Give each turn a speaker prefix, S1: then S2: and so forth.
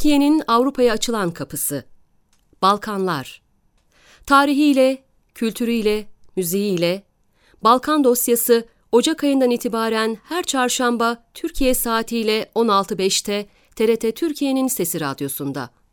S1: Türkiye'nin Avrupa'ya açılan kapısı. Balkanlar. Tarihiyle, kültürüyle, müziğiyle, Balkan dosyası Ocak ayından itibaren her çarşamba Türkiye saatiyle 16.05'te TRT Türkiye'nin Sesi Radyosu'nda.